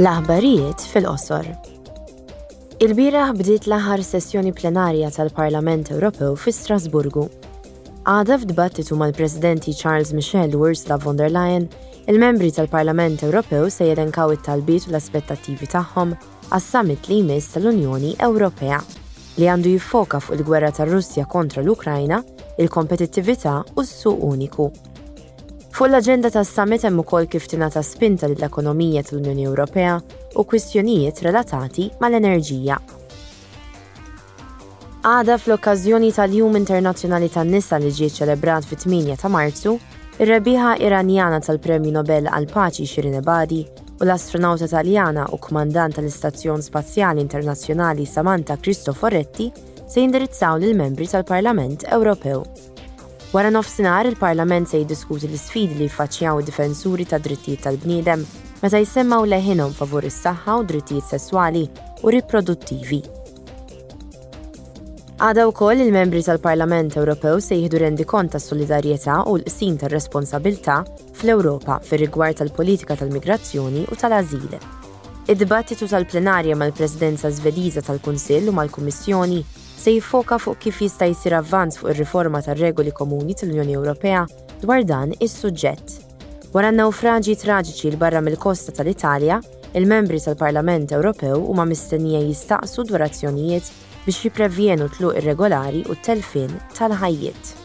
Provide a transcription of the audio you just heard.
L-aħbarijiet fil-qosor. Il-bieraħ bdiet l-aħħar sessjoni plenarja tal-Parlament Ewropew fi Strasburgu. Għada f'dbattitu mal-Presidenti Charles Michel u Ursula von der Leyen, il-membri tal-Parlament Ewropew se jelenkaw it-talbiet u l-aspettattivi tagħhom għas-summit li jmiss tal-Unjoni Ewropea li għandu jiffoka fuq il-gwerra tar-Russja kontra l-Ukrajna, il-kompetittività u s-suq uniku. Fuq l-aġenda tas-summit hemm ukoll kif tingħata spinta lill-ekonomija tal-Unjoni Ewropea u kwistjonijiet relatati mal-enerġija. Għada fl-okkażjoni tal-Jum Internazzjonali tan-Nisa li ġie ċċelebrat fit-8 ta' Marzu, ir-rebbieħa Iranjana tal-Premju Nobel għall-Paċi Shirin Ebadi u l-astronawta Taljana u kmandant tal-Istazzjon Spazjali Internazzjonali Samantha Cristoforetti se jindirizzaw lill-membri tal-Parlament Ewropew. Wara nofsinhar, il-Parlament se jiddiskuti l-isfidi li jiffaċċjaw id-difensuri tad-drittijiet tal-bniedem meta jsemmgħu leħinhom favur is-saħħa u d-drittijiet sesswali u riproduttivi. Għada wkoll il-membri tal-Parlament Ewropew se jieħdu rendikont tas-solidarjetà u l-qsim tar-responsabilità fl-Ewropa fir-rigward tal-politika tal-migrazzjoni u tal-ażil. Id-dibattitu tal-plenarja mal-Presidenza Svediża tal-Kunsill u mal-Kummissjoni se jiffoka fuq kif jista' jsir avvanz fuq ir-riforma tar-regoli komuni tal-Unjoni Ewropea dwar dan is-suġġett. Wara n-nawfraġji traġiċi 'l barra mill-kosta tal-Italja, il-membri tal-Parlament Ewropew huma mistennija jistaqsu dwar azzjonijiet biex jipprevjenu t-tluq irregolari u t-telfien tal-ħajjiet.